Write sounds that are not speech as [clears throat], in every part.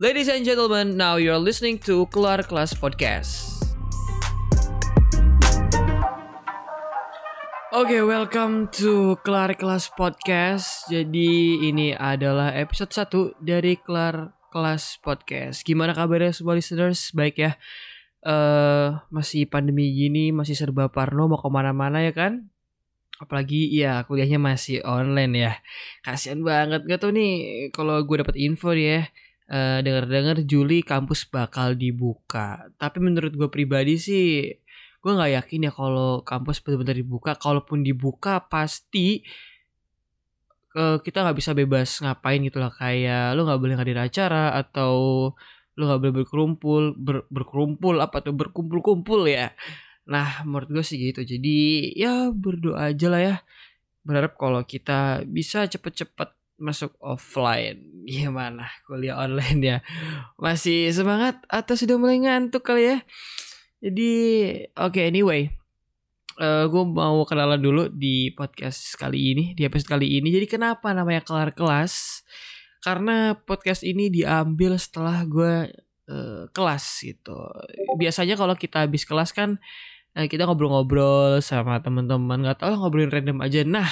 Ladies and gentlemen, now you're listening to Keluar Kelas Podcast. Oke, okay, welcome to Kelar Kelas Podcast. Jadi ini adalah episode 1 dari Kelar Kelas Podcast. Gimana kabarnya semua listeners? Baik ya. Uh, masih pandemi gini, masih serba parno mau ke mana-mana ya kan? Apalagi ya kuliahnya masih online ya. Kasian banget gak tuh nih kalau gue dapat info ya. Uh, dengar-dengar Juli kampus bakal dibuka. Tapi menurut gue pribadi sih gue nggak yakin ya kalau kampus benar-benar dibuka. Kalaupun dibuka pasti uh, kita nggak bisa bebas ngapain gitu lah. Kayak lu nggak boleh hadir acara atau lu nggak boleh berkerumpul ber, berkerumpul apa tuh? Berkumpul-kumpul ya. Nah menurut gue sih gitu. Jadi ya berdoa aja lah ya. Berharap kalau kita bisa cepet-cepet masuk offline gimana kuliah online ya masih semangat atau sudah mulai ngantuk kali ya jadi oke okay, anyway, uh, eh, gue mau kenalan dulu di podcast kali ini, di episode kali ini. Jadi kenapa namanya kelar kelas? Karena podcast ini diambil setelah gue uh, kelas gitu. Biasanya kalau kita habis kelas kan uh, kita ngobrol-ngobrol sama teman-teman, nggak tahu ngobrolin random aja. Nah,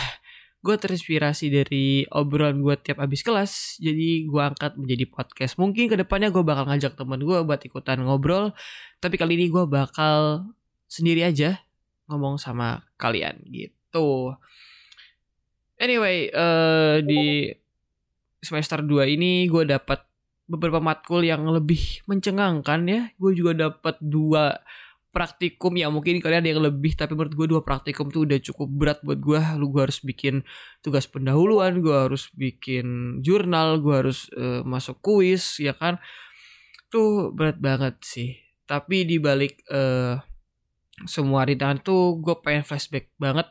gue terinspirasi dari obrolan gue tiap habis kelas jadi gue angkat menjadi podcast. Mungkin ke depannya gue bakal ngajak teman gue buat ikutan ngobrol tapi kali ini gue bakal sendiri aja ngomong sama kalian gitu. Anyway uh, di semester 2 ini gue dapat beberapa matkul yang lebih mencengangkan ya. Gue juga dapat dua praktikum ya mungkin kalian ada yang lebih tapi menurut gue dua praktikum tuh udah cukup berat buat gue lu gue harus bikin tugas pendahuluan gue harus bikin jurnal gue harus uh, masuk kuis ya kan? Tuh berat banget sih. Tapi di balik uh, semua rintangan tuh gue pengen flashback banget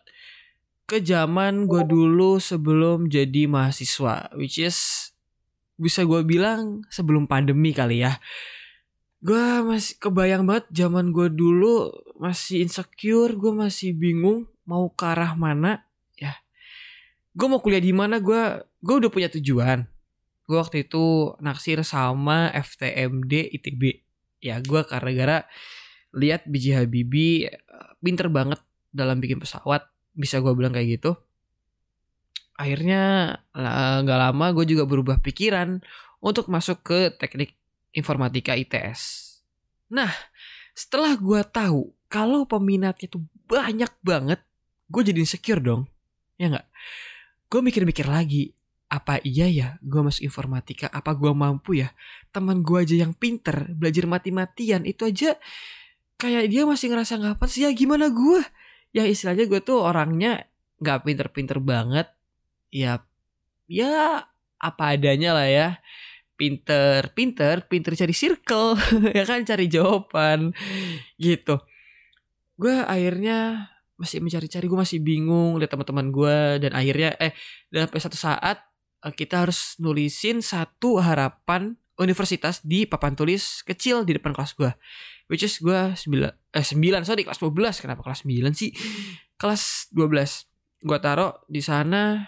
ke zaman gue dulu sebelum jadi mahasiswa which is bisa gue bilang sebelum pandemi kali ya gue masih kebayang banget zaman gue dulu masih insecure gue masih bingung mau ke arah mana. Ya gue mau kuliah di mana? Gue gue udah punya tujuan. Gue waktu itu naksir sama FTMD ITB ya gue karena gara lihat BJ Habibie eh, pinter banget dalam bikin pesawat bisa gue bilang kayak gitu. Akhirnya nggak lama gue juga berubah pikiran untuk masuk ke teknik informatika ITS. Nah, setelah gue tahu kalau peminatnya itu banyak banget, gue jadi insecure dong. Ya nggak? Gue mikir-mikir lagi, apa iya ya gue masuk informatika, apa gue mampu ya? Teman gue aja yang pinter, belajar mati-matian, itu aja kayak dia masih ngerasa nggak apa sih ya gimana gue? Ya istilahnya gue tuh orangnya nggak pinter-pinter banget, ya ya apa adanya lah ya pinter pinter pinter cari circle [laughs] ya kan? Cari jawaban gitu. Gue akhirnya masih mencari-cari gue masih bingung lihat teman-teman gue dan akhirnya eh sampai satu saat eh, kita harus nulisin satu harapan universitas di papan tulis kecil di depan kelas gue which is gue sembilan eh sembilan sorry kelas 12 kenapa kelas 9 sih? Kelas 12 gue taruh di sana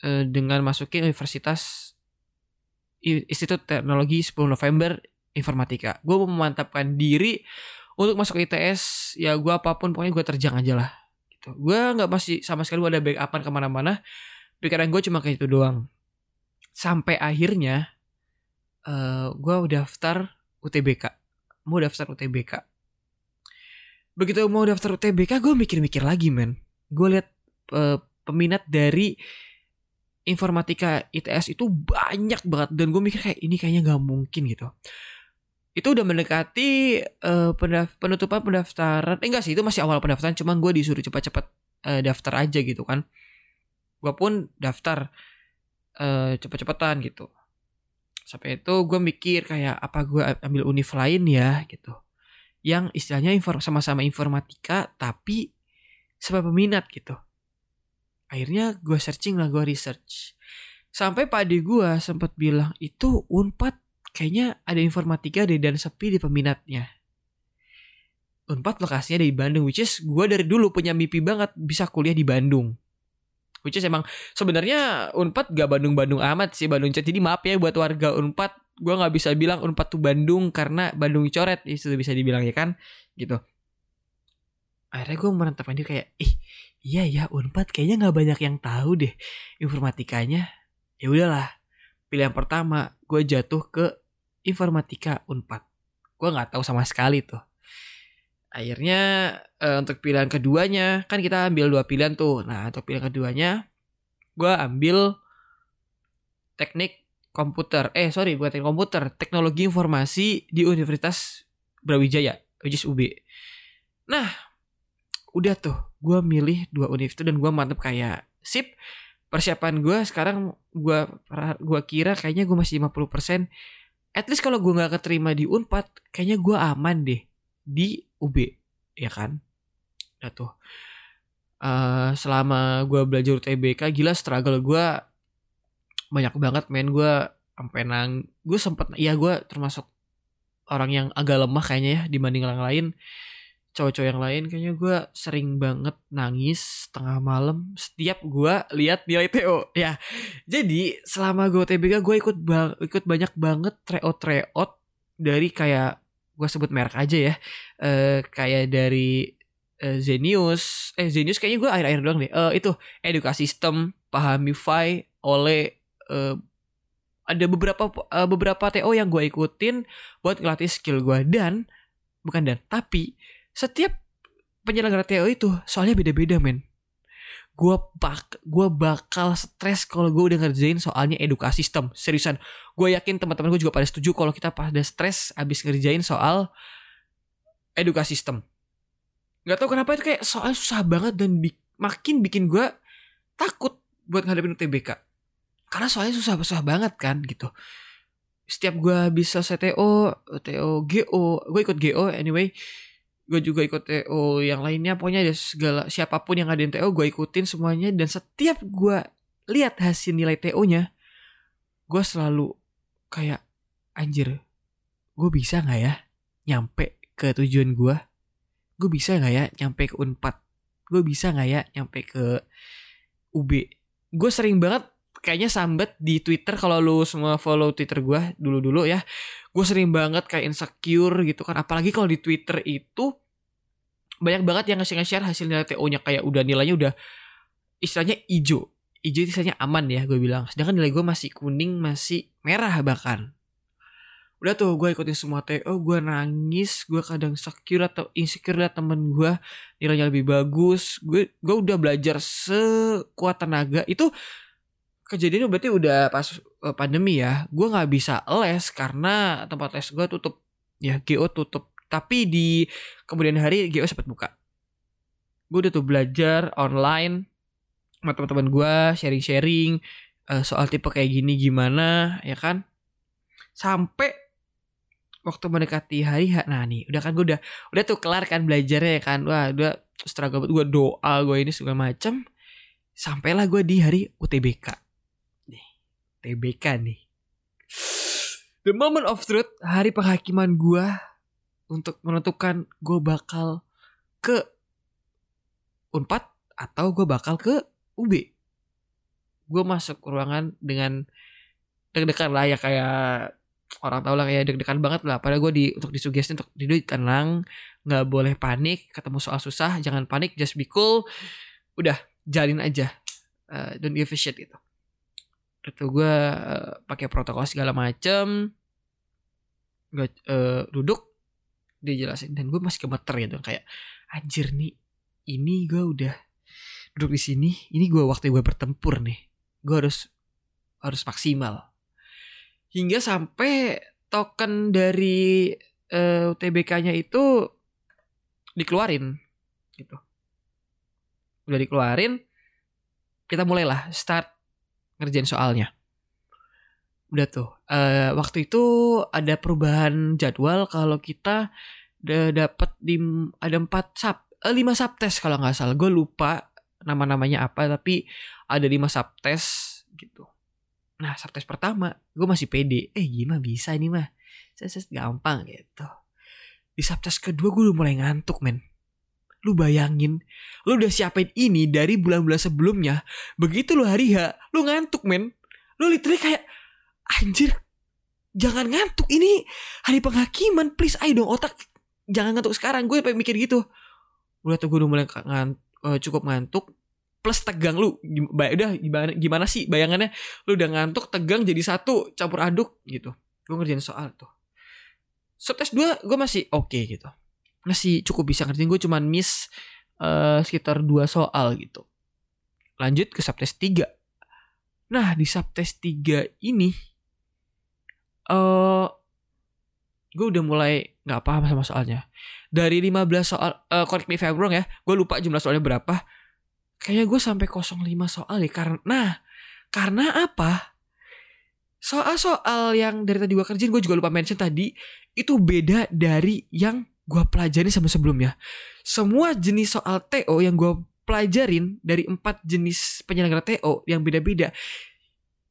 eh, dengan masukin universitas Institut Teknologi 10 November Informatika. Gue mau memantapkan diri untuk masuk ITS. Ya gue apa pun pokoknya gue terjang aja lah. Gitu. Gue nggak masih sama sekali ada backupan ke mana-mana. Pikiran gue cuma kayak itu doang. Sampai akhirnya uh, eh, gue daftar UTBK. Mau daftar UTBK. Begitu mau daftar UTBK gue mikir-mikir lagi men. Gue lihat uh, peminat dari informatika ITS itu banyak banget. Dan gue mikir kayak ini kayaknya nggak mungkin gitu. Itu udah mendekati uh, penutupan pendaftaran. Eh, enggak sih itu masih awal pendaftaran cuman gue disuruh cepat-cepat uh, daftar aja gitu kan. Gue pun daftar uh, cepet-cepetan gitu. Sampai itu gue mikir kayak apa gue ambil univ lain ya? Gitu. Yang istilahnya inform sama-sama informatika tapi sebab peminat gitu akhirnya gue searching lah gue research. Sampai pak ade gue sempat bilang itu unpad kayaknya ada informatika deh dan sepi di peminatnya. Unpad lokasinya di Bandung which is gue dari dulu punya mimpi banget bisa kuliah di Bandung. Which is emang sebenarnya unpad gak Bandung-Bandung amat sih Bandung jadi maaf ya buat warga unpad gue nggak bisa bilang Unpad tuh Bandung karena Bandung coret itu bisa dibilang ya kan? Gitu akhirnya gue menetapkan dia kayak ih iya ya Unpad kayaknya nggak banyak yang tahu deh informatikanya. Ya udahlah pilihan pertama gue jatuh ke informatika Unpad. Gue nggak tahu sama sekali tuh. Akhirnya uh, untuk pilihan keduanya kan kita ambil dua pilihan tuh. Nah untuk pilihan keduanya gue ambil teknik komputer. Eh sorry bukan teknik komputer teknologi informasi di Universitas Brawijaya which is UB nah udah tuh gue milih dua univ itu dan gue mantep kayak sip. Persiapan gue sekarang gue gua kira kayaknya gue masih 50% at least kalau gue nggak keterima di Unpad kayaknya gue aman deh di UB ya kan? Udah tuh. Uh, selama gue belajar UTBK gila struggle gue banyak banget main gue sampai nang gue sempet ya gue termasuk orang yang agak lemah kayaknya ya dibanding orang lain cowok-cowok yang lain kayaknya gue sering banget nangis tengah malam setiap gue lihat nilai TO ya jadi selama gue TBK gue ikut bang ikut banyak banget tryout tryout dari kayak gue sebut merek aja ya uh, kayak dari uh, Zenius. Eh Zenius kayaknya gue akhir-akhir doang deh. Uh, itu edukasi sistem pahamify oleh uh, ada beberapa beberapa TO yang gue ikutin buat ngelatih skill gue. Dan bukan dan tapi setiap penyelenggara TO itu soalnya beda-beda men. Gue bak gue bakal stres kalau gue udah ngerjain soalnya edukasi sistem. Seriusan. Gue yakin teman-teman gue juga pada setuju kalau kita pada stres abis ngerjain soal edukasi sistem. Nggak tahu kenapa itu kayak soalnya susah banget dan bi makin bikin gue takut buat ngadepin UTBK karena soalnya susah-susah banget kan gitu. Setiap gue bisa CTO TO GO gue ikut GO anyway gue juga ikut TO yang lainnya. Pokoknya ada segala siapa pun yang ada TO gue ikutin semuanya. Dan setiap gue lihat hasil nilai TO nya gue selalu kayak anjir gue bisa nggak ya nyampe ke tujuan gue gue bisa nggak ya nyampe ke unpad? Gue bisa nggak ya nyampe ke UB gue sering banget kayaknya sambet di Twitter kalau lu semua follow Twitter gue dulu-dulu ya. Gue sering banget kayak insecure gitu kan. Apalagi kalau di Twitter itu banyak banget yang nge-share hasil nilai TO-nya kayak udah nilainya udah istilahnya hijau. Hijau istilahnya aman ya gue bilang. Sedangkan nilai gue masih kuning, masih merah bahkan. Udah tuh gue ikutin semua TO, gue nangis, gue kadang secure atau insecure liat temen gue nilainya lebih bagus. Gue gue udah belajar sekuat tenaga. Itu kejadiannya berarti udah pas uh, pandemi ya. Gue nggak bisa les karena tempat les gue tutup. Ya GO tutup tapi di kemudian hari GO sempat buka. Gue udah tuh belajar online sama teman-teman gue sharing-sharing uh, soal tipe kayak gini gimana ya kan. Sampai waktu mendekati hari nah nih udah kan gue udah udah tuh kelar kan belajarnya ya kan wah udah struggle gue doa gue ini segala macem sampailah gue di hari UTBK nih UTBK nih the moment of truth hari penghakiman gue untuk menentukan gue bakal ke Unpad atau gue bakal ke UB. Gue masuk ruangan dengan deg-degan lah ya kayak orang tau lah kayak deg-degan banget lah. Padahal gue di untuk disugesti untuk tidur tenang, nggak boleh panik, ketemu soal susah, jangan panik, just be cool. Udah jalin aja, uh, don't give a shit gitu. Itu gue uh, pakai protokol segala macem, gue uh, duduk dia jelasin dan gue masih gemeter gitu kayak anjir nih ini gue udah duduk di sini ini gue waktu gue bertempur nih gue harus harus maksimal. Hingga sampai token dari uh, eh, UTBK-nya itu dikeluarin gitu. Udah dikeluarin kita mulailah start ngerjain soalnya udah tuh. Uh, waktu itu ada perubahan jadwal kalau kita dapat di ada empat sub uh, lima tes kalau nggak salah. Gue lupa nama-namanya apa tapi ada lima tes gitu. Nah tes pertama gue masih pede. Eh gimana bisa ini mah. Saya gampang gitu. Di tes kedua gue udah mulai ngantuk men. Lu bayangin lu udah siapin ini dari bulan-bulan sebelumnya begitu lu hari H lu ngantuk men. Lu literally kayak anjir jangan ngantuk ini. Hari penghakiman please ayo dong otak. Jangan ngantuk sekarang gue pengen mikir gitu. Udah tuh gue udah mulai ngant, uh, cukup ngantuk plus tegang lu. Udah gimana gimana sih bayangannya? Lu udah ngantuk tegang jadi satu campur aduk gitu. Gue ngerjain soal tuh. Subtest dua gue masih oke okay, gitu. Masih cukup bisa ngerjain gue cuman miss uh, sekitar dua soal gitu. Lanjut ke subtest tiga. Nah di subtest tiga ini uh, gue udah mulai nggak paham sama soalnya. Dari 15 soal, uh, correct me if I'm wrong ya, gue lupa jumlah soalnya berapa. Kayaknya gue sampai 05 soal ya. Karena, nah, karena apa? Soal-soal yang dari tadi gue kerjain, gue juga lupa mention tadi, itu beda dari yang gue pelajari sama sebelumnya. Semua jenis soal TO yang gue pelajarin dari empat jenis penyelenggara TO yang beda-beda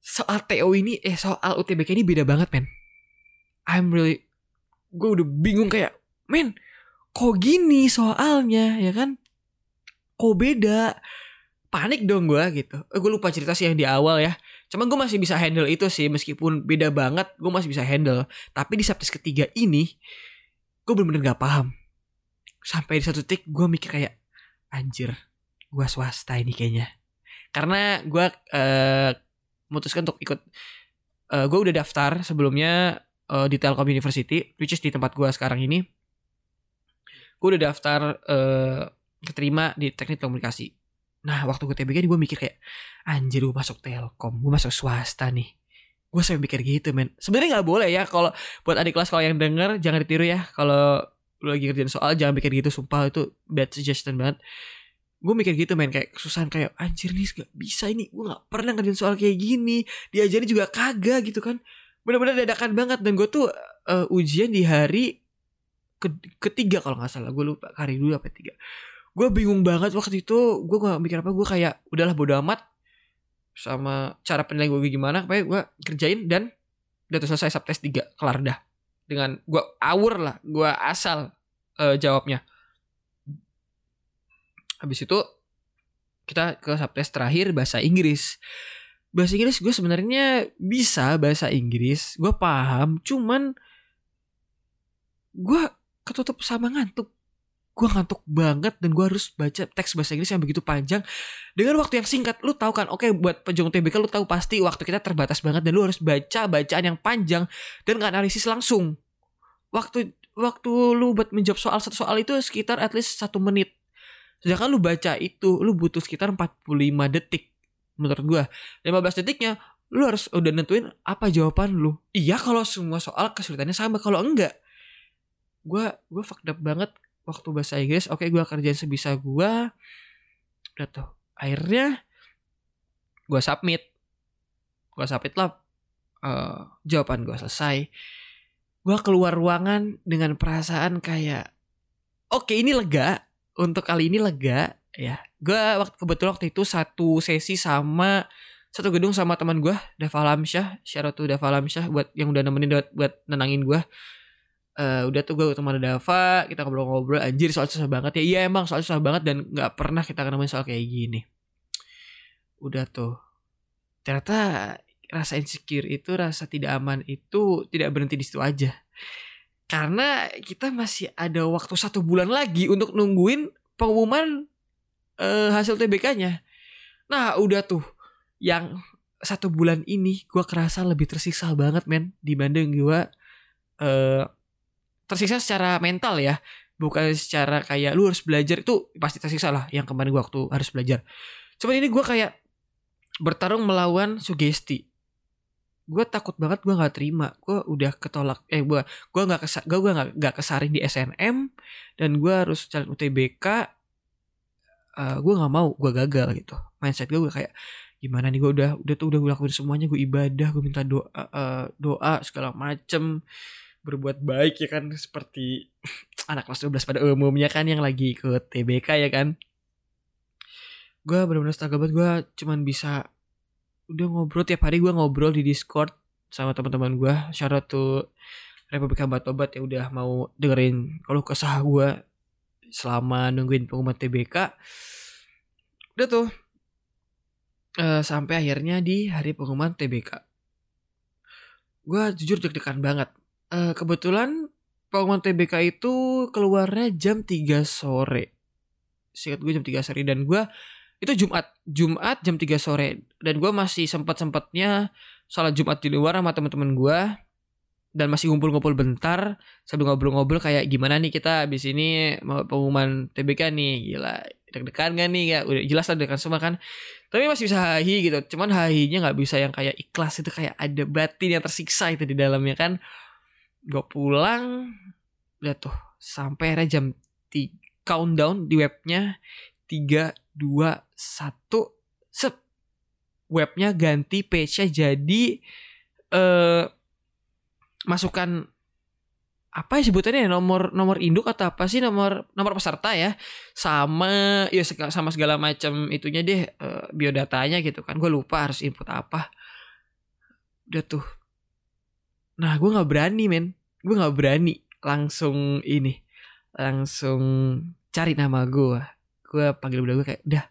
soal TO ini eh soal UTBK ini beda banget men. I'm really gue udah bingung kayak men kok gini soalnya ya kan? Kok beda? Panik dong gue gitu. Eh, gue lupa cerita sih yang di awal ya. Cuman gue masih bisa handle itu sih meskipun beda banget gue masih bisa handle. Tapi di subtes ketiga ini gue bener-bener gak paham. Sampai di satu titik gue mikir kayak anjir gue swasta ini kayaknya. Karena gue uh, memutuskan untuk ikut. Uh, eh, gue udah daftar sebelumnya uh, di Telkom University which is di tempat gue sekarang ini. Gue udah daftar uh, keterima di teknik komunikasi. Nah waktu gue TBK gue mikir kayak anjir gue masuk Telkom gue masuk swasta nih. Gue sampai mikir gitu men. Sebenarnya nggak boleh ya kalau buat adik kelas kalau yang denger jangan ditiru ya. Kalau lu lagi kerjain soal jangan mikir gitu sumpah itu bad suggestion banget gue mikir gitu main kayak kesusahan kayak anjir nih gak bisa ini gue gak pernah ngerjain soal kayak gini diajarin juga kagak gitu kan. Benar-benar dadakan banget dan gue tuh uh, ujian di hari ke ketiga kalau nggak salah gue lupa hari dulu apa tiga. Gue bingung banget waktu itu gue gak mikir apa gue kayak udahlah bodo amat sama cara penilaian gue gimana kayak gue kerjain dan udah selesai subtest tiga kelar dah. Dengan gue awur lah gue asal uh, jawabnya habis itu kita ke subtest terakhir bahasa Inggris. Bahasa Inggris gue sebenarnya bisa bahasa Inggris gue paham cuman gue ketutup sama ngantuk. Gue ngantuk banget dan gue harus baca teks bahasa Inggris yang begitu panjang dengan waktu yang singkat. Lu tahu kan oke buat pejuang TBK lu tahu pasti waktu kita terbatas banget dan lu harus baca bacaan yang panjang dan nggak analisis langsung. Waktu waktu lu buat menjawab soal satu soal itu sekitar at least satu menit Sedangkan lu baca itu, lu butuh sekitar 45 detik menurut gua. 15 detiknya lu harus udah nentuin apa jawaban lu. Iya kalau semua soal kesulitannya sama, kalau enggak gua gua fucked up banget waktu bahasa Inggris. Oke, gua kerjain sebisa gua. Udah tuh. Akhirnya gua submit. Gua submit lah uh, jawaban gua selesai. Gua keluar ruangan dengan perasaan kayak oke ini lega untuk kali ini lega ya. Gue waktu kebetulan waktu itu satu sesi sama satu gedung sama teman gue Dava Lamsyah, syarat tuh Dava Lamsyah buat yang udah nemenin buat, buat nenangin gue. Uh, udah tuh gue ketemu Dava, kita ngobrol-ngobrol anjir soal susah banget ya. Iya emang soal susah banget dan nggak pernah kita nemuin soal kayak gini. Udah tuh. Ternyata rasa insecure itu, rasa tidak aman itu tidak berhenti di situ aja karena kita masih ada waktu satu bulan lagi untuk nungguin pengumuman uh, hasil TBK-nya. Nah udah tuh yang satu bulan ini gue kerasa lebih tersiksa banget men dibanding gue uh, tersiksa secara mental ya bukan secara kayak lu harus belajar itu pasti tersiksa lah yang kemarin gue waktu harus belajar. Cuman ini gue kayak bertarung melawan sugesti gue takut banget gue nggak terima. Gue udah ketolak eh gue gue nggak kesa gue gue nggak kesaring di SNM dan gue harus cari UTBK uh, eh, gue nggak mau gue gagal gitu. Mindset gue gue kayak gimana nih gue udah udah tuh udah gue lakuin semuanya gue ibadah gue minta doa uh, doa segala macem berbuat baik ya kan seperti [clears throat] anak kelas 12 pada umumnya kan yang lagi ke TBK ya kan. Gue benar-benar setagak banget gue cuman bisa udah ngobrol tiap hari gue ngobrol di Discord sama teman-teman gue. Syarat tuh Republika Batobat ya udah mau dengerin kalau kesah gue selama nungguin pengumuman TBK. Udah tuh uh, sampai akhirnya di hari pengumuman TBK. gue jujur deg-degan banget. Uh, kebetulan pengumuman TBK itu keluarnya jam 3 sore. Singkat gue jam 3 sore dan gue itu Jumat, Jumat jam 3 sore. Dan gue masih sempat-sempatnya sholat Jumat di luar sama teman-teman gue dan masih ngumpul-ngumpul bentar sambil ngobrol-ngobrol kayak gimana nih kita abis ini mau pengumuman TBK nih? Gila deg-degan gak nih? Ya udah jelas lah deg semua kan. Tapi masih bisa hahi gitu. Cuman hahinya nggak bisa yang kayak ikhlas itu kayak ada batin yang tersiksa itu di dalamnya kan. Gue pulang lihat tuh sampai akhirnya jam 3 countdown di webnya tiga dua satu sep webnya ganti page-nya jadi eh masukkan apa ya sebutannya ya nomor nomor induk atau apa sih nomor nomor peserta ya. Sama ya sama segala macam itunya deh uh, biodatanya gitu kan. Gue lupa harus input apa. Udah tuh. Nah gue nggak berani men. Gue nggak berani langsung ini langsung cari nama gue gue panggil udah gue kayak udah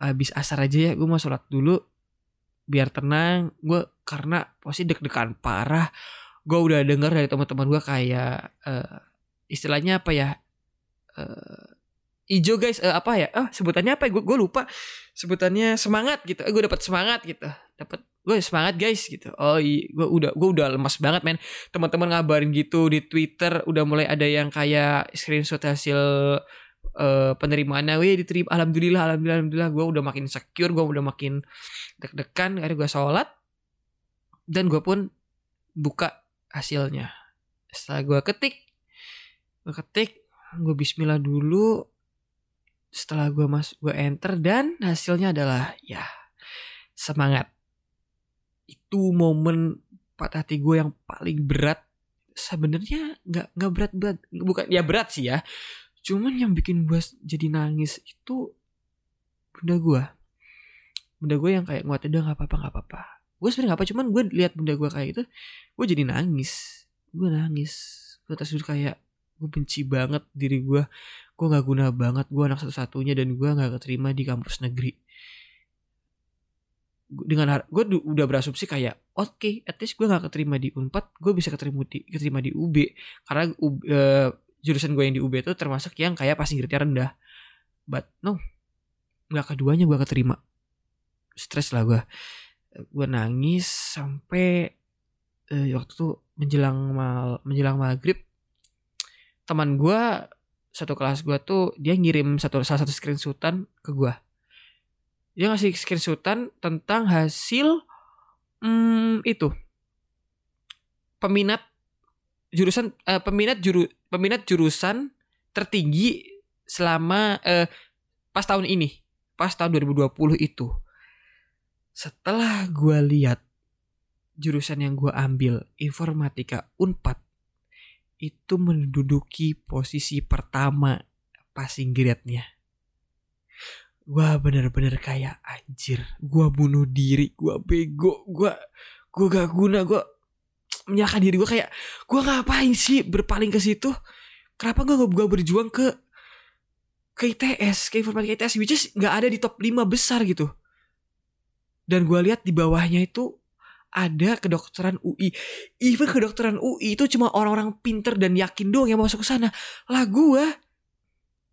habis asar aja ya gue mau sholat dulu biar tenang. Gue karena pasti deg-degan parah gue udah denger dari teman-teman gue kayak uh, istilahnya apa ya uh, ijo guys uh, apa ya oh sebutannya apa ya gue lupa sebutannya semangat gitu eh, gue dapat semangat gitu dapat gue semangat guys gitu. Oh iya gue udah gue udah lemas banget men. Teman-teman ngabarin gitu di twitter udah mulai ada yang kayak screenshot hasil uh, penerimaannya wih diterima alhamdulillah alhamdulillah alhamdulillah. Gue udah makin secure gue udah makin deg-degan akhirnya gue sholat dan gue pun buka hasilnya. Setelah gue ketik gue ketik gue Bismillah dulu. Setelah gue mas gue enter dan hasilnya adalah ya semangat. Itu momen patah hati gue yang paling berat. Sebenarnya nggak nggak berat berat bukan ya berat sih ya cuman yang bikin gue jadi nangis itu bunda gue bunda gue yang kayak nguatin udah nggak apa-apa nggak apa-apa. Gue sebenarnya apa cuman gue lihat bunda gue kayak gitu gue jadi nangis. Gue nangis. Gue terus kayak gue benci banget diri gue gue nggak guna banget gue anak satu-satunya dan gue nggak keterima di kampus negeri. Dengan gue udah berasumsi kayak oke okay, at least gue nggak keterima di unpad gue bisa keterima di keterima di UB karena uh, jurusan gue yang di UB itu termasuk yang kayak passing grade rendah. But no. Nggak keduanya gue keterima. Stres lah gue gue nangis sampai uh, waktu itu menjelang mal menjelang maghrib teman gue satu kelas gue tuh dia ngirim satu salah satu screenshotan ke gue dia ngasih screenshotan tentang hasil hmm, itu. Peminat jurusan uh, peminat juru peminat jurusan tertinggi selama uh, pas tahun ini pas tahun 2020 itu. Setelah gue lihat jurusan yang gue ambil informatika unpad itu menduduki posisi pertama passing grade-nya. Gue bener-bener kayak anjir gue bunuh diri gue bego gue gue gak guna gue menyalahkan diri gue kayak gue ngapain sih berpaling ke situ kenapa gue gak berjuang ke ke ITS ke informatika ITS which is gak ada di top 5 besar gitu dan gue lihat di bawahnya itu ada kedokteran UI. Even kedokteran UI itu cuma orang-orang pinter dan yakin doang yang masuk ke sana. Lah gue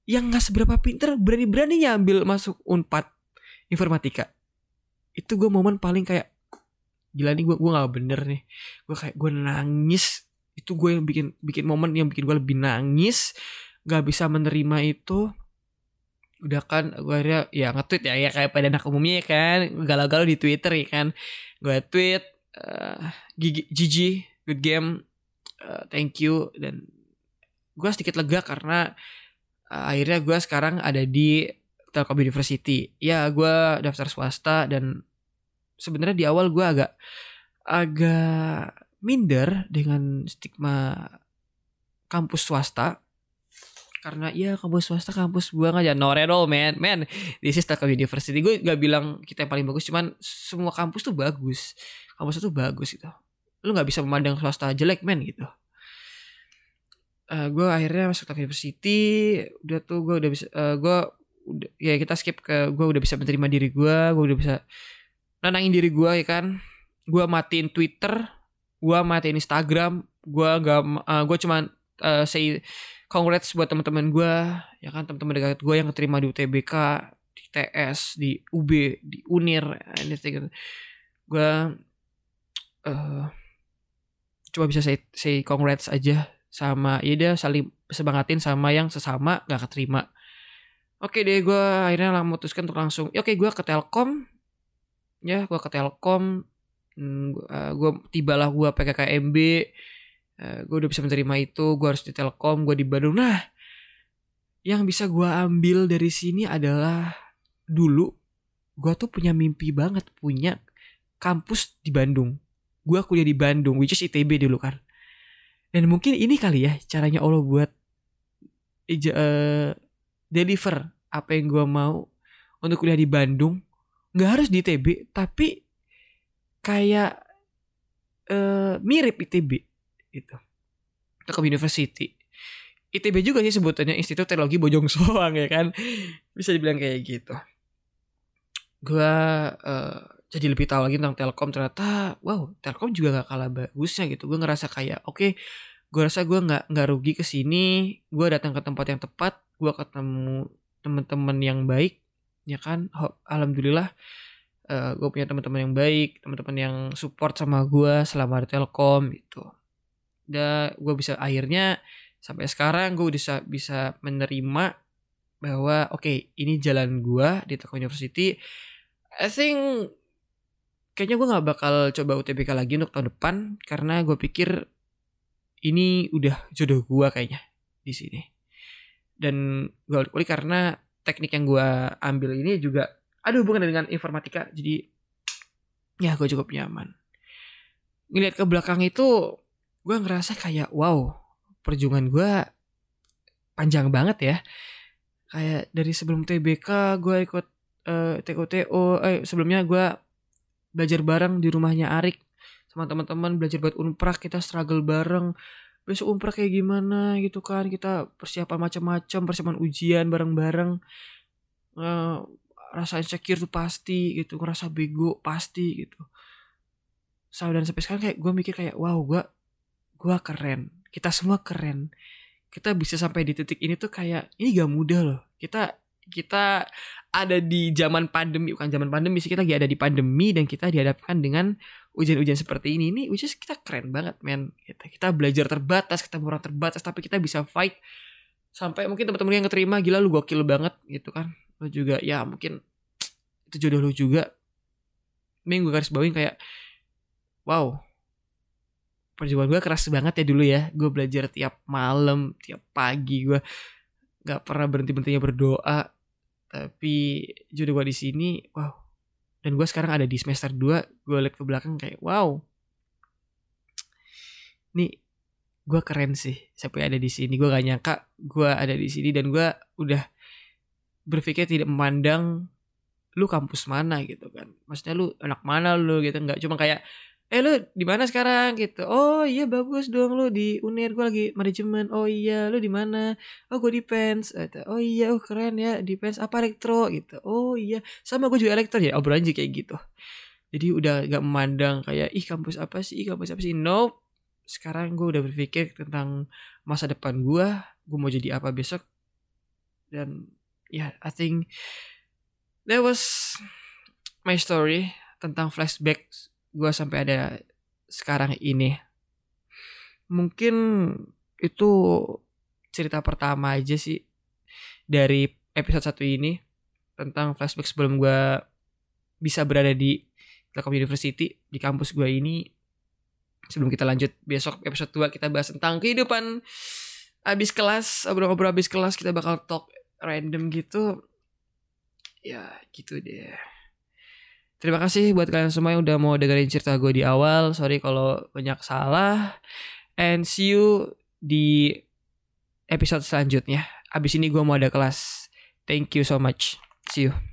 yang nggak seberapa pinter berani-beraninya ambil masuk unpad informatika. Itu gue momen paling kayak gila nih gue gue nggak bener nih. Gue kayak gue nangis. Itu gue yang bikin bikin momen yang bikin gue lebih nangis. Gak bisa menerima itu udah kan gue akhirnya ya nge-tweet ya ya kayak pada anak umumnya ya kan galau-galau di Twitter ya kan gue tweet uh, Gigi good game uh, thank you dan gue sedikit lega karena uh, akhirnya gue sekarang ada di Telkom University ya gue daftar swasta dan sebenarnya di awal gue agak agak minder dengan stigma kampus swasta. Karena ya kampus swasta kampus buang aja no at all man. Man this is Telkom University. Gue gak bilang kita yang paling bagus cuman semua kampus tuh bagus. Kampus itu bagus gitu. Lu nggak bisa memandang swasta jelek man gitu. Uh, gue akhirnya masuk Telkom University. Udah tuh gue udah bisa uh, gue udah ya kita skip ke gue udah bisa menerima diri gue gue udah bisa nenangin diri gue ya kan? Gue matiin Twitter gue matiin Instagram gue nggak uh, gue cuman uh, say congrats buat teman-teman gue ya kan? Teman-teman dekat gue yang keterima di UTBK di TS di UB di Unir anything gitu. gue uh, coba bisa say, say congrats aja sama ya dia saling sebangatin sama yang sesama gak keterima. Oke deh gue akhirnya memutuskan untuk langsung ya oke gue ke Telkom ya gue ke Telkom uh, gue tibalah gue PKKMB uh, gue udah bisa menerima itu gue harus di Telkom gue di Bandung. Nah yang bisa gue ambil dari sini adalah dulu gue tuh punya mimpi banget punya kampus di Bandung. Gue kuliah di Bandung which is ITB dulu kan. Dan mungkin ini kali ya caranya Allah buat uh, deliver apa yang gue mau untuk kuliah di Bandung nggak harus di ITB tapi kayak uh, mirip ITB gitu. Telkom University. ITB juga sih sebutannya Institut Teknologi Bojong Soang ya kan? Bisa dibilang kayak gitu. Gue uh, jadi lebih tahu lagi tentang Telkom. Ternyata wow Telkom juga gak kalah bagusnya gitu. Gue ngerasa kayak oke okay, gue rasa gue nggak nggak rugi ke sini. Gue datang ke tempat yang tepat. Gue ketemu teman-teman yang baik ya kan? Alhamdulillah uh, eh, gue punya teman-teman yang baik teman-teman yang support sama gue selama di Telkom gitu. Dan gue bisa akhirnya sampai sekarang gue bisa bisa menerima bahwa oke okay, ini jalan gue di Telkom University. I think kayaknya gue nggak bakal coba UTBK lagi untuk tahun depan karena gue pikir ini udah jodoh gue kayaknya di sini. Dan gue kulik karena teknik yang gue ambil ini juga ada hubungan dengan informatika jadi ya gue cukup nyaman. Ngeliat ke belakang itu gue ngerasa kayak wow perjuangan gue panjang banget ya. Kayak dari sebelum TBK gue ikut uh, eh, TKTO eh sebelumnya gue belajar bareng di rumahnya Arik. Sama teman-teman belajar buat unprak kita struggle bareng besok unprak kayak gimana gitu kan kita persiapan macam-macam persiapan ujian bareng-bareng. Uh, rasa insecure tuh pasti gitu ngerasa bego pasti gitu. So, dan sampai sekarang kayak gue mikir kayak wow gue gue keren. Kita semua keren. Kita bisa sampai di titik ini tuh kayak ini gak mudah loh. Kita kita ada di zaman pandemi bukan zaman pandemi sih kita lagi ada di pandemi dan kita dihadapkan dengan ujian-ujian seperti ini ini which is kita keren banget men. Kita kita belajar terbatas kita orang terbatas tapi kita bisa fight sampai mungkin teman-teman yang keterima gila lu gokil banget gitu kan. Lu juga ya mungkin itu jodoh lu juga. Minggu garis bawain kayak wow perjuangan gue keras banget ya dulu ya. Gue belajar tiap malam tiap pagi gue nggak pernah berhenti berhentinya berdoa. Tapi jodoh gue di sini wow dan gue sekarang ada di semester 2 gue liat ke belakang kayak wow. Nih gue keren sih sampai ada di sini. Gue gak nyangka gue ada di sini dan gue udah berpikir tidak memandang lu kampus mana gitu kan. Maksudnya lu anak mana lu gitu. Nggak cuma kayak eh lu di mana sekarang? Gitu. Oh iya bagus dong lu di unir gue lagi manajemen oh iya lu di mana? Oh gue di pens. Oh iya oh keren ya di pens. Apa elektro? Gitu. Oh iya sama gue juga elektro. Ya obrolan aja kayak gitu. Jadi udah gak memandang kayak ih kampus apa sih? Ih kampus apa sih? No sekarang gue udah berpikir tentang masa depan gue gue mau jadi apa besok. Dan ya yeah, I think that was my story tentang flashback gue sampai ada sekarang ini. Mungkin itu cerita pertama aja sih dari episode satu ini tentang flashback sebelum gue bisa berada di Telkom University di kampus gue ini. Sebelum kita lanjut besok episode 2 kita bahas tentang kehidupan abis kelas obrol-obrol abis kelas kita bakal talk random gitu. Ya gitu deh Terima kasih buat kalian semua yang udah mau dengerin cerita gue di awal. Sorry kalau banyak salah. And see you di episode selanjutnya. Abis ini gue mau ada kelas. Thank you so much. See you.